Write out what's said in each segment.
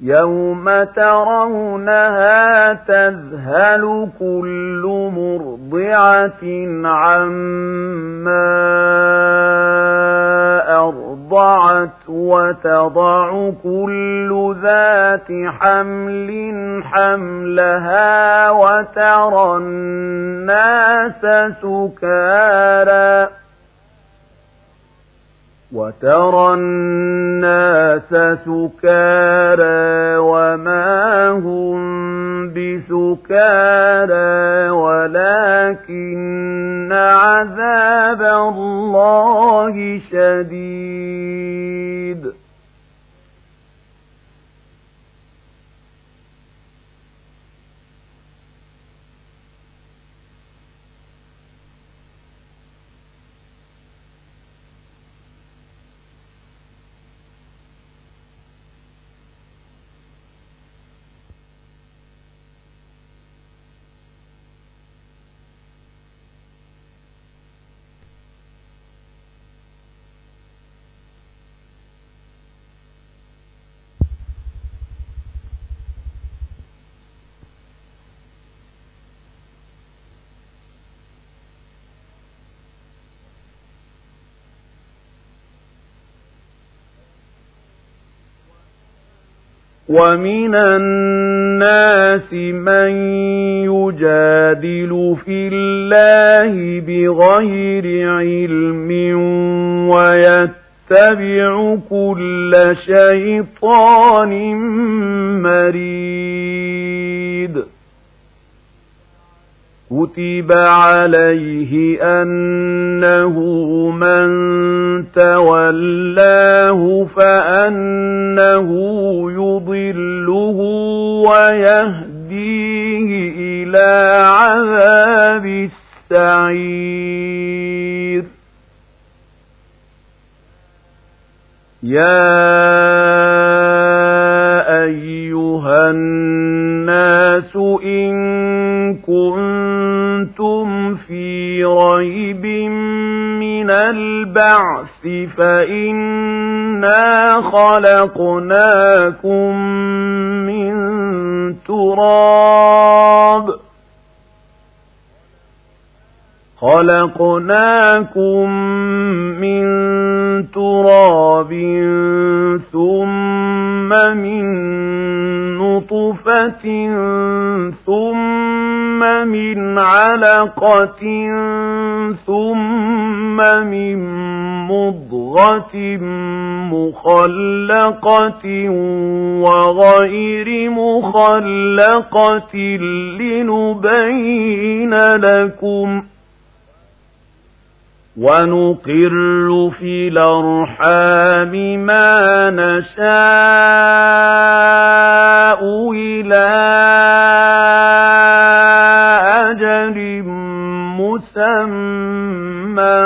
يوم ترونها تذهل كل مرضعة عما أرضعت وتضع كل ذات حمل حملها وترى الناس سكارى وترى الناس سكارى وما هم بسكارى ولكن عذاب الله شديد. ومن الناس من يجادل في الله بغير علم ويتبع كل شيطان مريد كتب عليه أنه من تولاه فأنه يضله ويهديه إلى عذاب السعير يا أيها الناس فإنا خلقناكم من تراب. خلقناكم من تراب ثم من نطفة ثم من علقة ثم من مضغة مخلقة وغير مخلقة لنبين لكم ونقر في الأرحام ما نشاء إلى أجل مسمى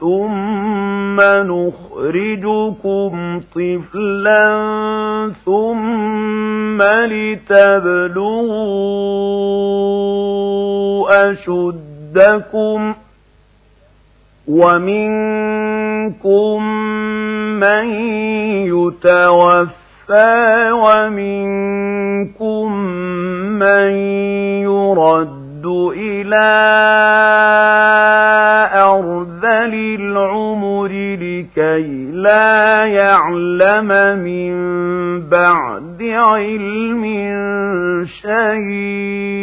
ثم نخرجكم طفلا ثم لتبلغوا أشدكم ومنكم من يتوفى ومنكم من يرد إلى أرذل العمر لكي لا يعلم من بعد علم شيئا.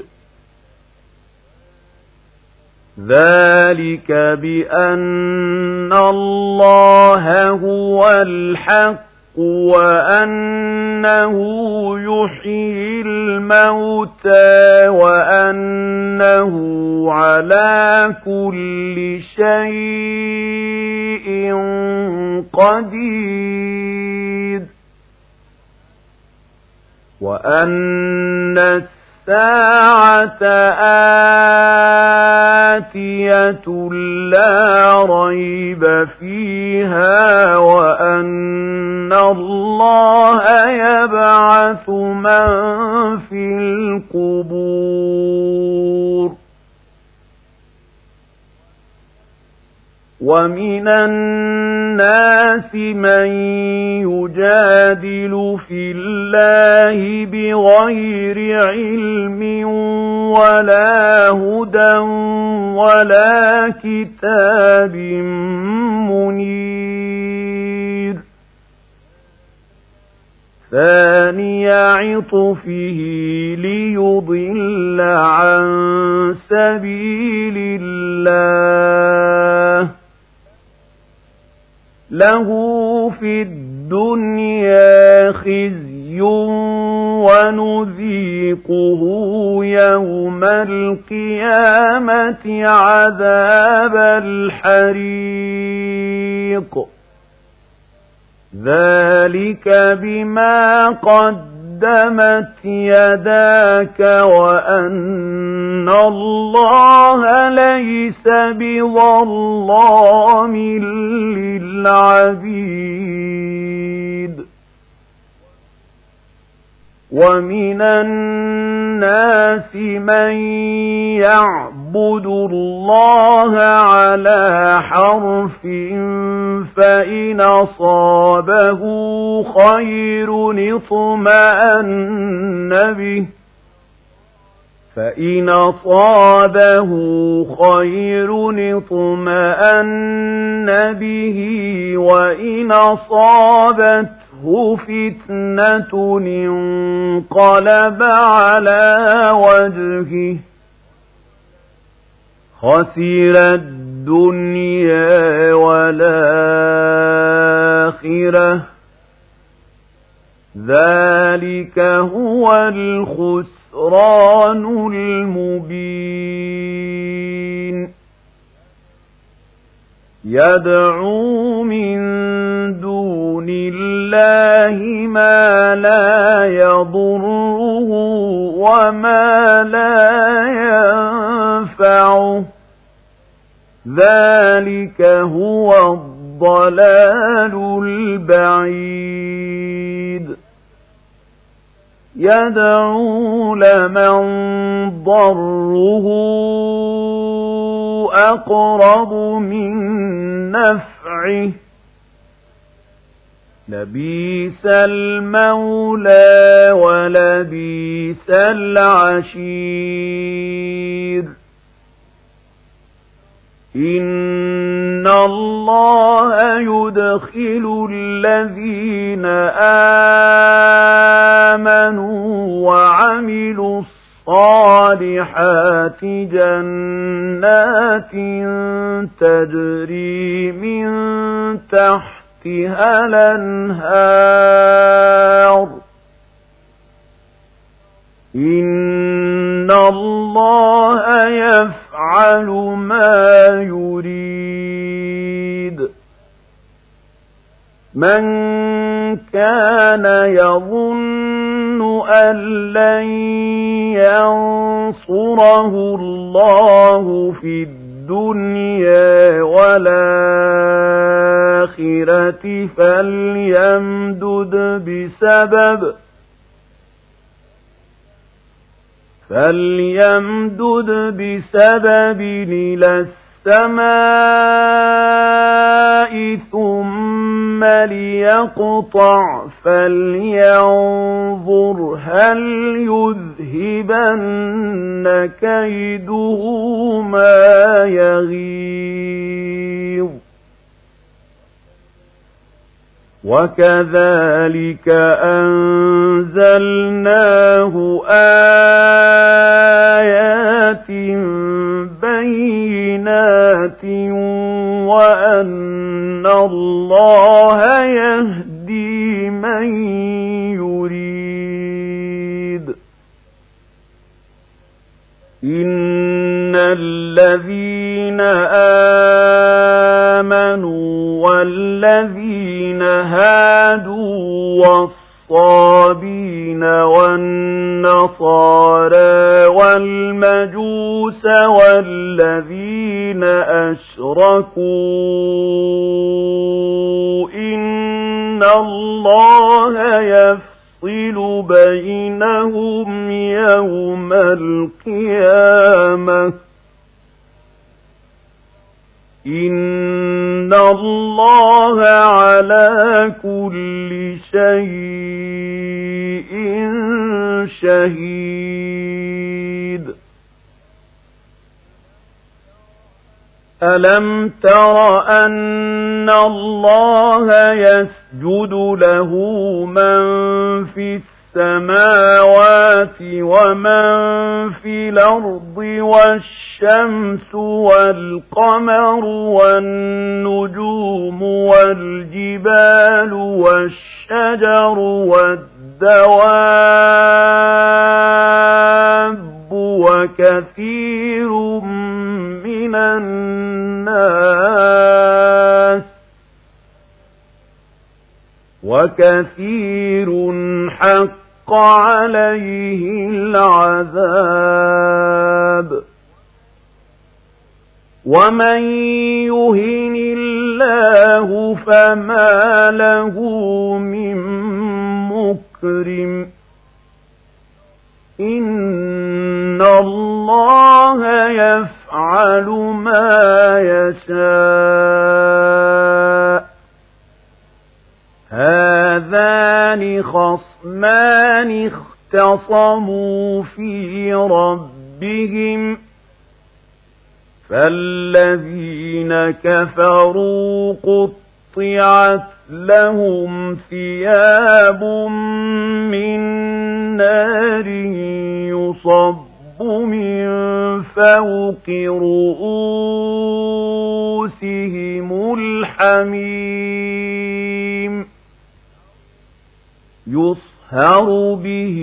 ذلك بأن الله هو الحق وأنه يحيي الموتى وأنه على كل شيء قدير وأن آتية لا ريب فيها وأن الله يبعث من في القبور. ومن الناس من يجادل في الله بغير علم ولا هدى ولا كتاب منير ثاني عطفه ليضل عن سبيل الله له في الدنيا خزي ونذيقه يوم القيامة عذاب الحريق. ذلك بما قد قدمت يداك وأن الله ليس بظلام للعبيد. ومن الناس من يعبد الله على حرف فإن أصابه خير اطمأن به. فإن أصابه خير اطمأن به وإن أصابته فتنة انقلب على وجهه. خسر الدنيا والآخرة. ذلك هو الخسران المبين. يدعو من دون الله ما لا يضره وما لا ينفعه. ذلك هو الضلال البعيد يدعو لمن ضره أقرب من نفعه لبيس المولى ولبيس العشير إن الله يدخل الذين آمنوا وعملوا الصالحات جنات تجري من تحتها الأنهار إن الله يفعل ما يريد من كان يظن أن لن ينصره الله في الدنيا والآخرة فليمدد بسبب فليمدد بسبب إلى السماء ثم ليقطع فلينظر هل يذهبن كيده ما يغيظ وكذلك أنزلناه آيات بينات وأن الله يهدي من يريد إن الذين آمنوا والذين هادوا والصابين والنصارى والمجوس والذين أشركوا إن الله يفصل بينهم يوم القيامة. إن الله على كل شيء شهيد ألم تر أن الله يسجد له من في السماوات ومن في الأرض والشمس والقمر والنجوم والجبال والشجر والدواب وكثير من الناس وكثير حق عليه العذاب ومن يهن الله فما له من مكرم إن الله يفعل ما يشاء هذان خصمان اختصموا في ربهم فالذين كفروا قطعت لهم ثياب من نار يصب من فوق رؤوسهم الحميم يصهر به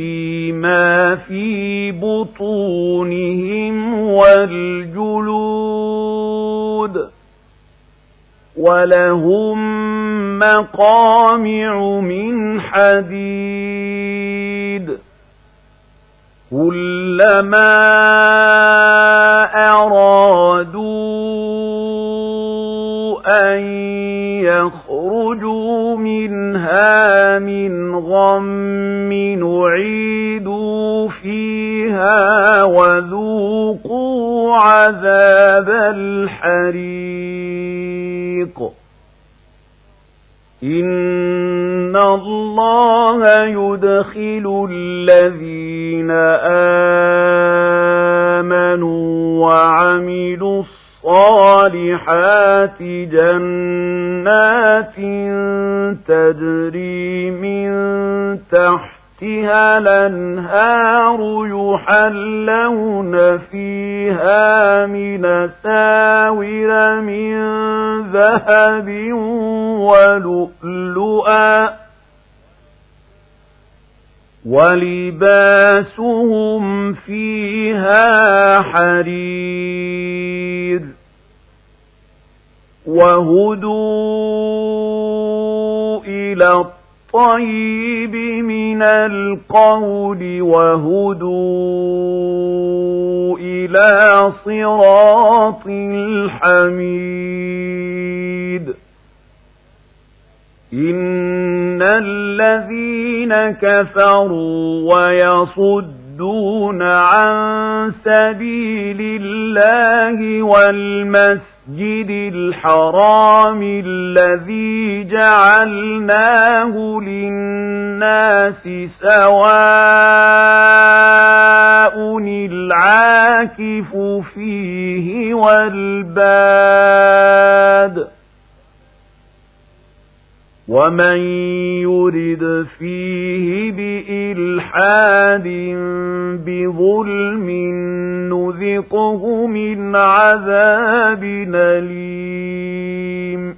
ما في بطونهم والجلود ولهم مقامع من حديد كلما أرادوا أن يخرجوا منها من غم نعيدوا فيها وذوقوا عذاب الحريق. إن الله يدخل الذين آمنوا وعملوا الصالحات جنات تجري من تحتها الأنهار يحلون فيها من ساور من ذهب ولؤلؤا ولباسهم فيها حرير وهدوا إلى الطيب من القول وهدوا إلى صراط الحميد. إن الذين كفروا ويصدون يصدون عن سبيل الله والمسجد الحرام الذي جعلناه للناس سواء العاكف فيه والباد ومن يرد فيه بإلحاد بظلم نذقه من عذاب أليم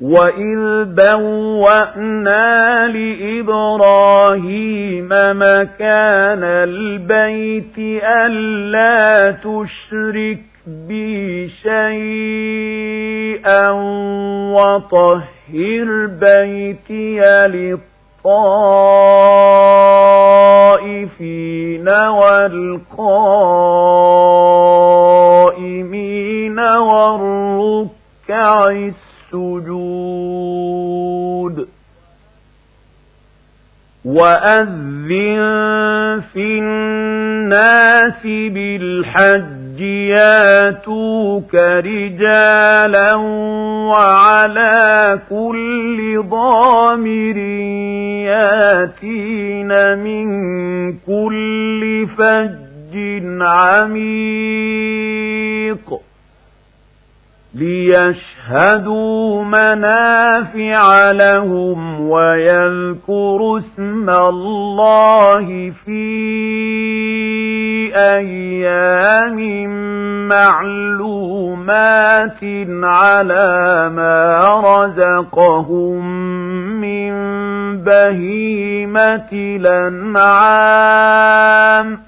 وإذ بوأنا لإبراهيم مكان البيت ألا تشرك بي شيئا وطهر بيتي للطائفين والقائمين والركع السجود. وأذن في الناس بالحج ياتوك رجالا وعلى كل ضامر ياتين من كل فج عميق ليشهدوا منافع لهم ويذكروا اسم الله في أيام معلومات على ما رزقهم من بهيمة الأنعام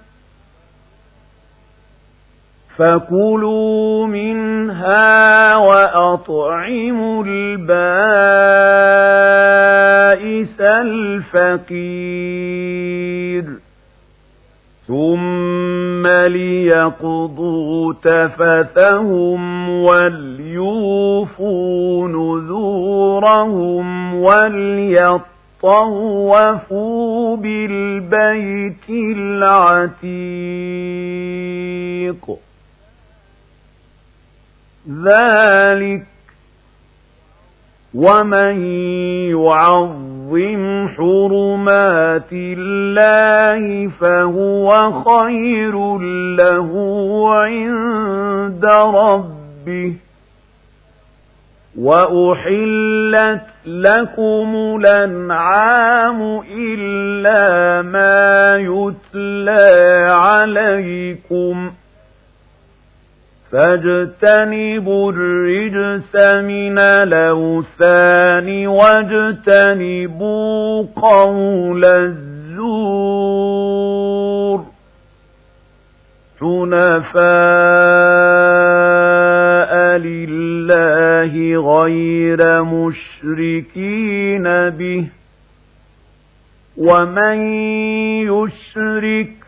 فكلوا منها وأطعموا البائس الفقير ثم ليقضوا تفثهم وليوفوا نذورهم وليطوفوا بالبيت العتيق ذلك ومن يعظم حرمات الله فهو خير له عند ربه. وأحلت لكم الأنعام إلا ما يتلى عليكم ۖ. فاجتنبوا الرجس من الأوثان واجتنبوا قول الزور. حنفاء لله غير مشركين به. ومن يشرك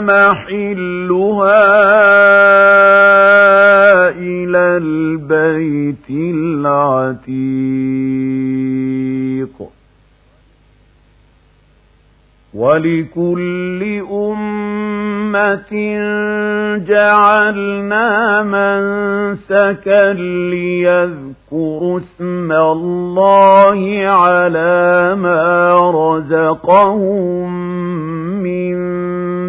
محلها إلى البيت العتيق. ولكل أمة جعلنا منسكا ليذكروا اسم الله على ما رزقهم من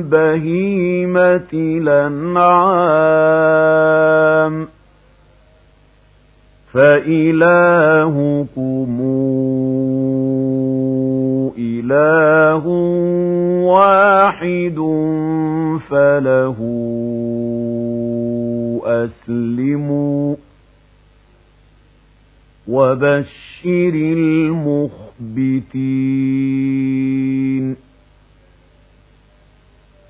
بهيمة الأنعام. فإلهكم إله واحد فله أسلموا. وبشر المخبتين.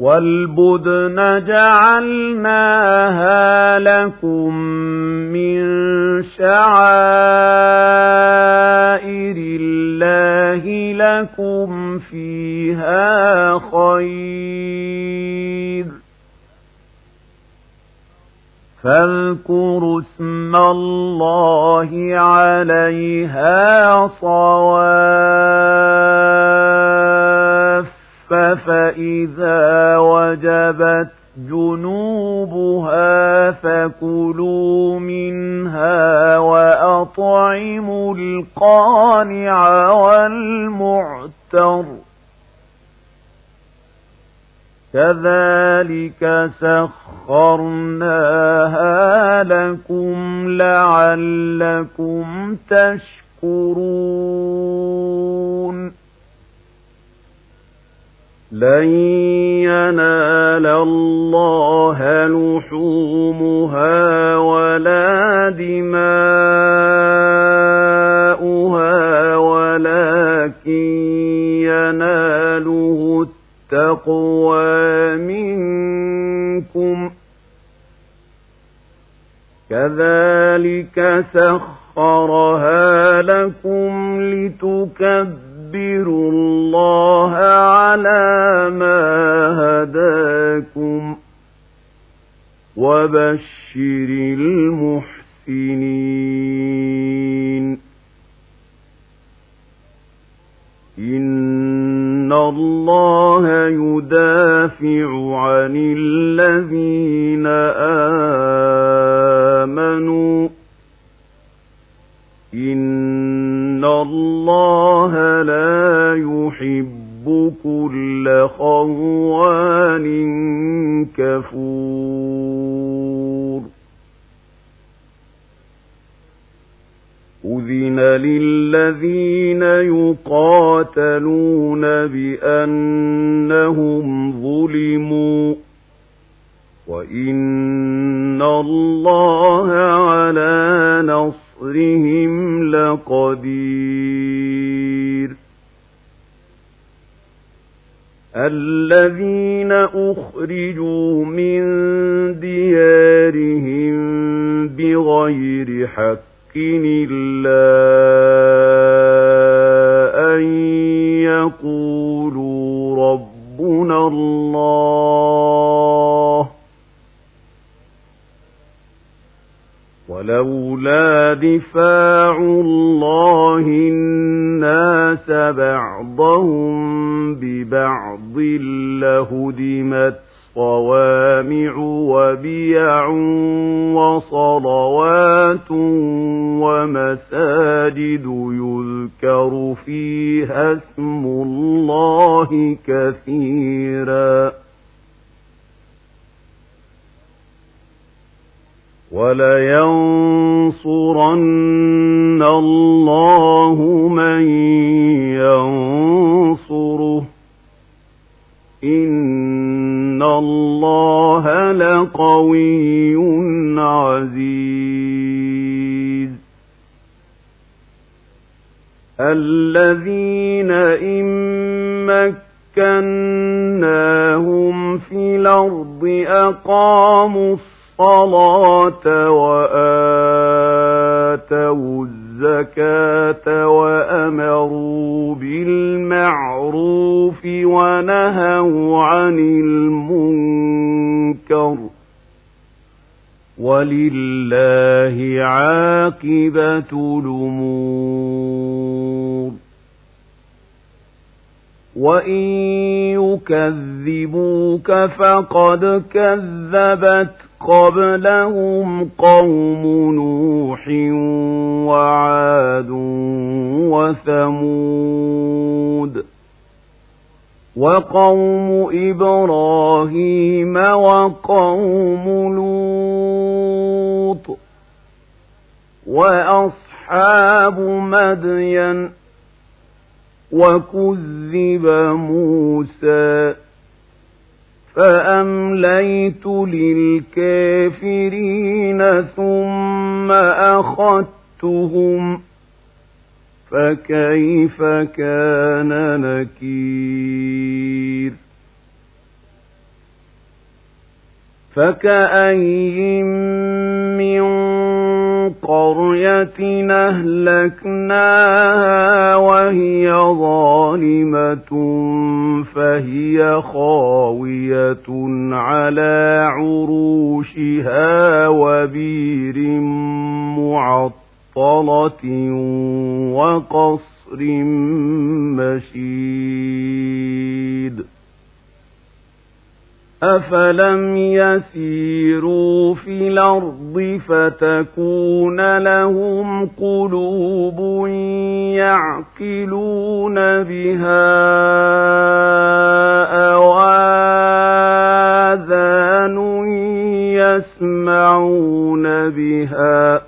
والبدن جعلناها لكم من شعائر الله لكم فيها خير. فاذكروا اسم الله عليها صواف فإذا وجبت جنوبها فكلوا منها وأطعموا القانع والمعتر كذلك سخرناها لكم لعلكم تشكرون لن ينال الله لحومها ولا دماؤها ولكن يناله التقوى منكم كذلك سخرها لكم لتكبروا تُكَبِّرُوا اللَّهَ عَلَى مَا هَدَاكُمْ وَبَشِّرِ الْمُحْسِنِينَ. إِنَّ اللَّهَ يُدَافِعُ عَنِ الَّذِينَ آمَنُوا. إِنَّ اللَّهَ لَا يُحِبُّ كُلَّ خَوَّانٍ كَفُورٍ أُذِنَ لِلَّذِينَ يُقَاتَلُونَ بِأَنَّهُمْ ظُلِمُوا وَإِنَّ اللَّهَ عَلَى نَصْرِهِمْ لقدير الذين أخرجوا من ديارهم بغير حق إلا أن يقولوا ربنا الله ولولا دفاع الذين إن مكناهم في الأرض أقاموا الصلاة وآتوا الزكاة وأمروا بالمعروف ونهوا عن المنكر ولله عاقبة الأمور. وإن يكذبوك فقد كذبت قبلهم قوم نوح وعاد وثمود. وقوم إبراهيم وقوم لوط وأصحاب مدين وكذب موسى فأمليت للكافرين ثم أخذتهم فكيف كان نكير؟ فكأي من قرية أهلكناها وهي ظالمة فهي خاوية على عروشها وبير معطلة وقصر مشيد أفلم يسيروا في الأرض فتكون لهم قلوب يعقلون بها أواذان يسمعون بها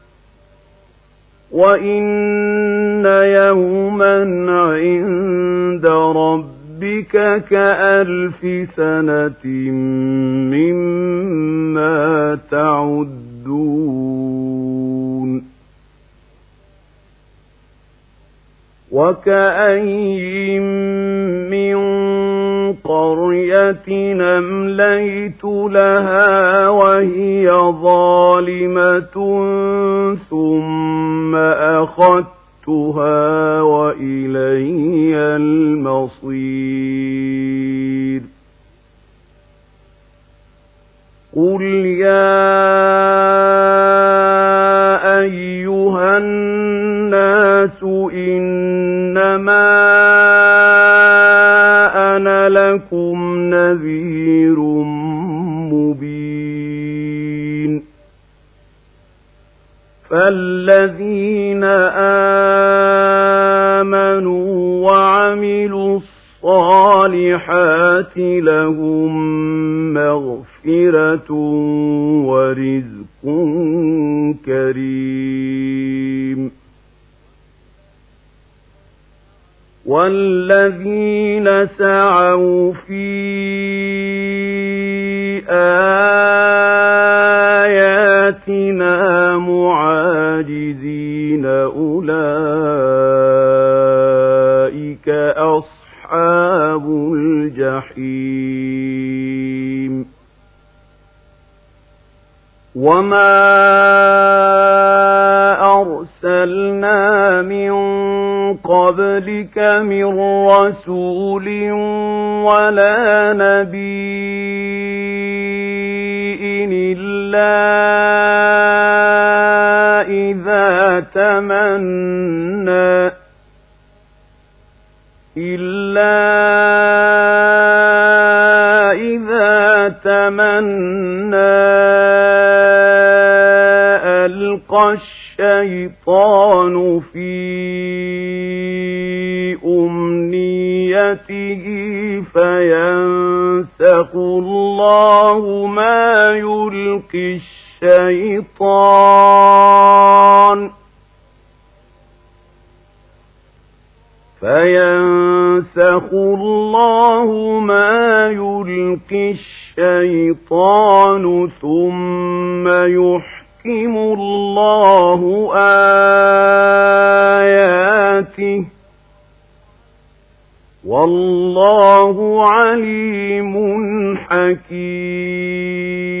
وإن يوما عند ربك كألف سنة مما تعدون وكأي من قرية أمليت لها وهي ظالمة ثم أخذتها وإلي المصير. قل يا أيها الناس إنما لكم نذير مبين فالذين آمنوا وعملوا الصالحات لهم مغفرة ورزق كريم والذين سعوا في آياتنا معاجزين أولئك أصحاب الجحيم وما أرسلنا من قبلك من رسول ولا نبي إلا إذا تمنى إلا إذا تمنى ألقى الشيطان في أمنيته فينسخ الله ما يلقي الشيطان فينسخ الله ما يلقي الشيطان ثم يحكم الله آياته. والله عليم حكيم.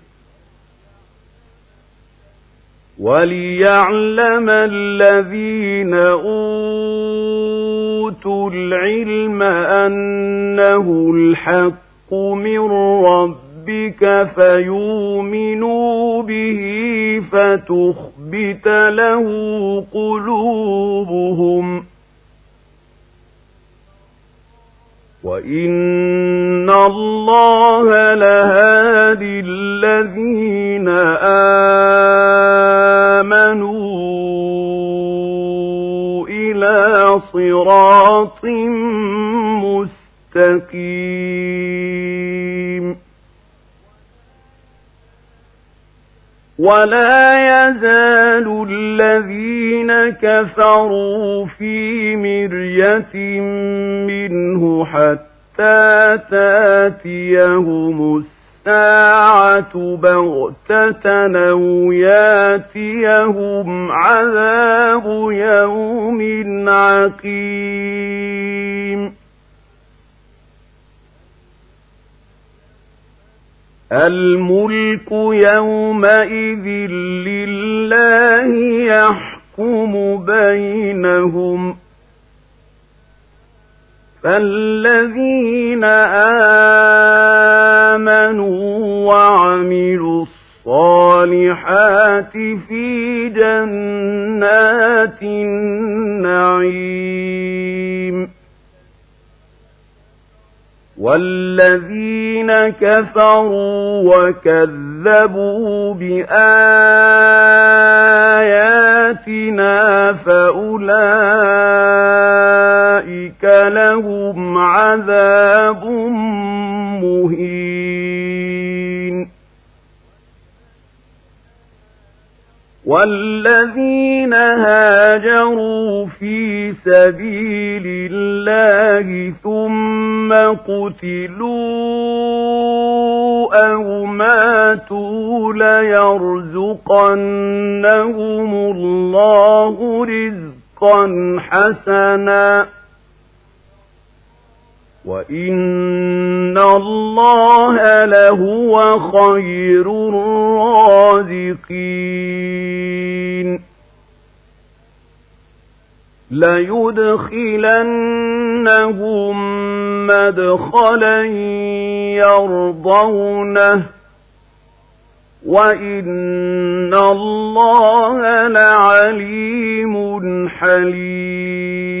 وَلِيَعْلَمَ الَّذِينَ أُوتُوا الْعِلْمَ أَنَّهُ الْحَقُّ مِنْ رَبِّكَ فَيُؤْمِنُوا بِهِ فَتُخْبِتَ لَهُ قُلُوبُهُمْ. وَإِنَّ اللَّهَ لَهَادِي الَّذِينَ آمَنُوا إِلَى صِرَاطٍ مُسْتَقِيمٍ وَلَا يَزَالُ الَّذِينَ كَفَرُوا فِي مِرْيَةٍ مِّنْهُ حَتَّىٰ تَأْتِيَهُمُ السَّاعَةُ بَغْتَةً أَوْ يَأْتِيَهُمْ عَذَابُ يَوْمٍ عَقِيمٍ. الْمُلْكُ يَوْمَئِذٍ لِّلَّهِ يَحْكُمُ بَيْنَهُمْ ۚ فَالَّذِينَ آمَنُوا وَعَمِلُوا الصَّالِحَاتِ فِي جَنَّاتِ النَّعِيمِ. وَالَّذِينَ كَفَرُوا وَكَذَّبُوا بِآيَاتِنَا فَأُولَٰئِكَ لَهُمْ عَذَابٌ مُّهِينٌ وَالَّذِينَ هَاجَرُوا فِي سَبِيلِ اللَّهِ ثُمَّ قُتِلُوا أَوْ مَاتُوا لَيَرْزُقَنَّهُمُ اللَّهُ رِزْقًا حَسَنًا ۚ وَإِنَّ اللَّهَ لَهُوَ خَيْرُ الرَّازِقِينَ لَيُدْخِلَنَّهُم مَّدْخَلًا يَرْضَوْنَهُ ۗ وَإِنَّ اللَّهَ لَعَلِيمٌ حَلِيمٌ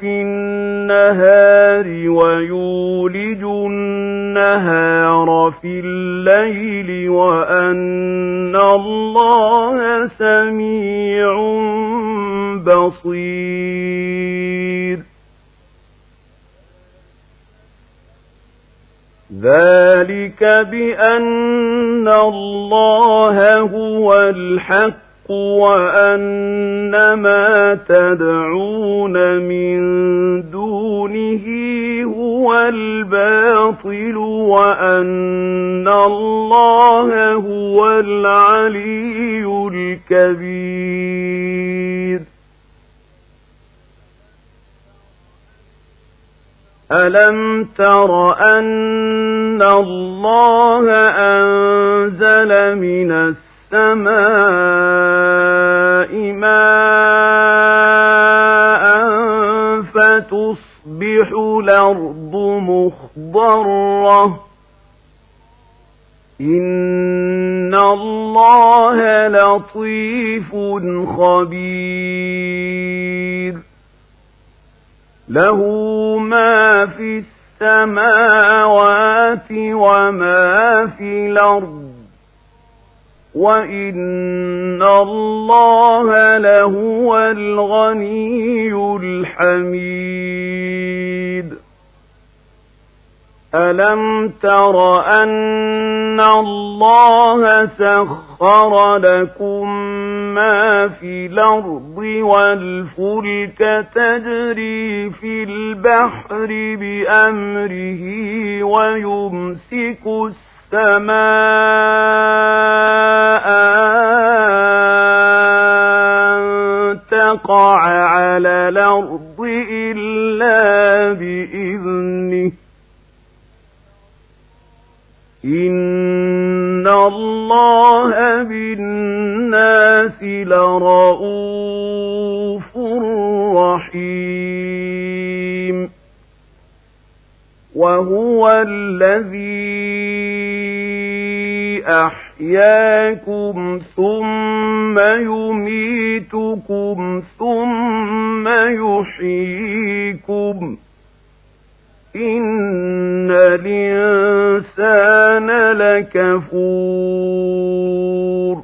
فِي النَّهَارِ وَيُولِجُ النَّهَارَ فِي اللَّيْلِ وَأَنَّ اللَّهَ سَمِيعٌ بَصِيرٌ. ذلك بأن الله هو الحق وأن ما تدعون من دونه هو الباطل وأن الله هو العلي الكبير. ألم تر أن الله أنزل من السماء ماء فتصبح الأرض مخضرة. إن الله لطيف خبير. له ما في السماوات وما في الأرض. وإن الله لهو الغني الحميد ألم تر أن الله سخر لكم ما في الأرض والفلك تجري في البحر بأمره ويمسك السماء أن تقع على الأرض إلا بإذنه. إن الله بالناس لرؤوف رحيم. وهو الذي أحياكم ثم يميتكم ثم يحييكم. إن الإنسان لكفور.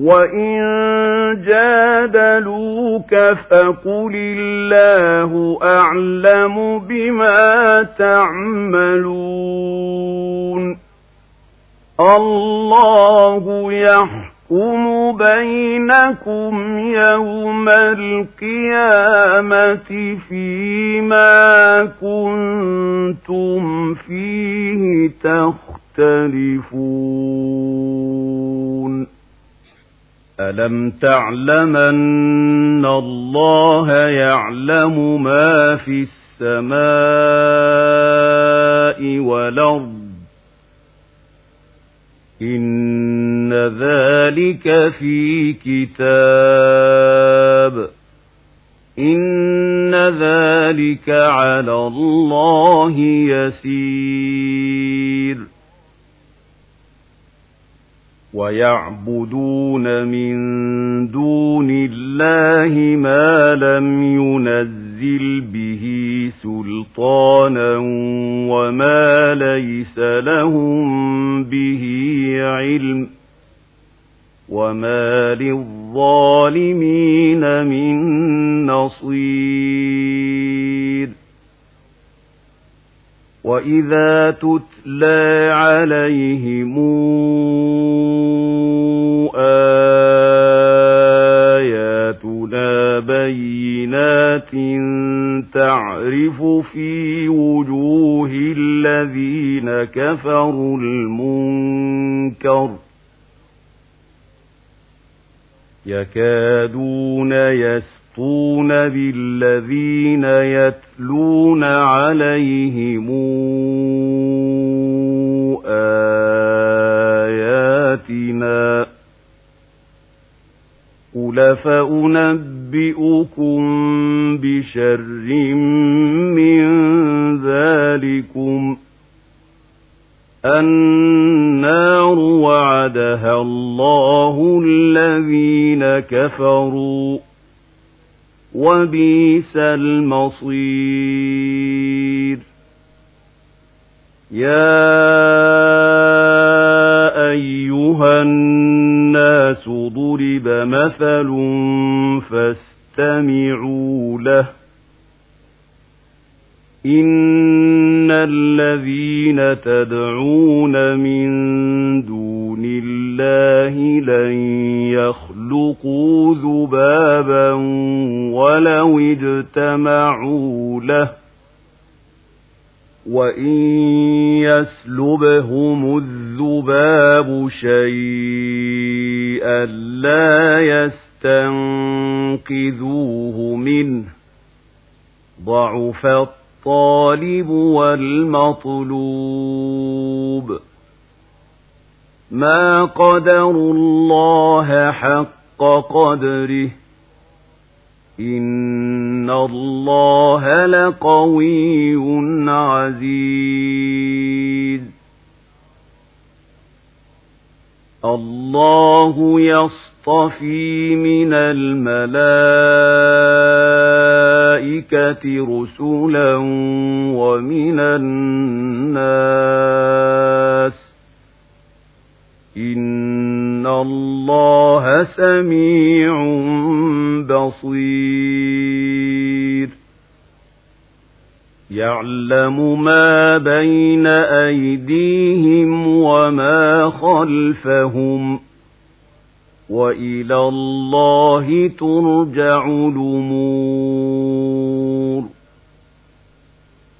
وإن جادلوك فقل الله أعلم بما تعملون. الله يحكم يحكم بينكم يوم القيامة فيما كنتم فيه تختلفون. ألم تعلمن الله يعلم ما في السماء والأرض؟ إن ذلك في كتاب إن ذلك على الله يسير ويعبدون من دون الله ما لم ينزل به سلطانا وما ليس لهم به علم وما للظالمين من نصير وإذا تتلى عليهم آياتنا بينات تعرف في وجوه الذين كفروا المنكر يكادون يسطون بالذين يتلون عليهم آياتنا قل فأنبئكم بشر من ذلكم النار وعدها الله الذين كفروا وبئس المصير يا الناس ضرب مثل فاستمعوا له. إن الذين تدعون من دون الله لن يخلقوا ذبابا ولو اجتمعوا له. وإن يسلبهم الذباب شيئا لا يستنقذوه منه ضعف الطالب والمطلوب ما قدروا الله حق قدره إن الله لقوي عزيز الله يصطفي من الملائكة رسلا ومن الناس. إن الله سميع بصير. يعلم ما بين أيديهم وما خلفهم وإلى الله ترجع الأمور.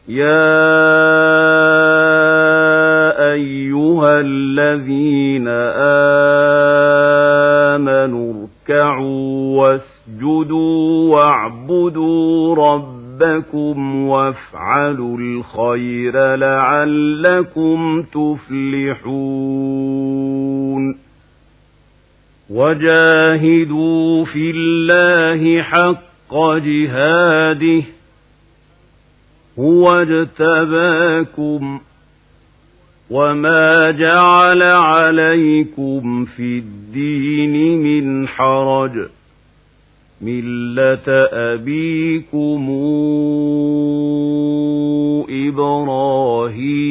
يا أيها الذين آمنوا اركعوا واسجدوا واعبدوا ربكم وافعلوا الخير لعلكم تفلحون وجاهدوا في الله حق جهاده هو اجتباكم وما جعل عليكم في الدين من حرج ملة أبيكم إبراهيم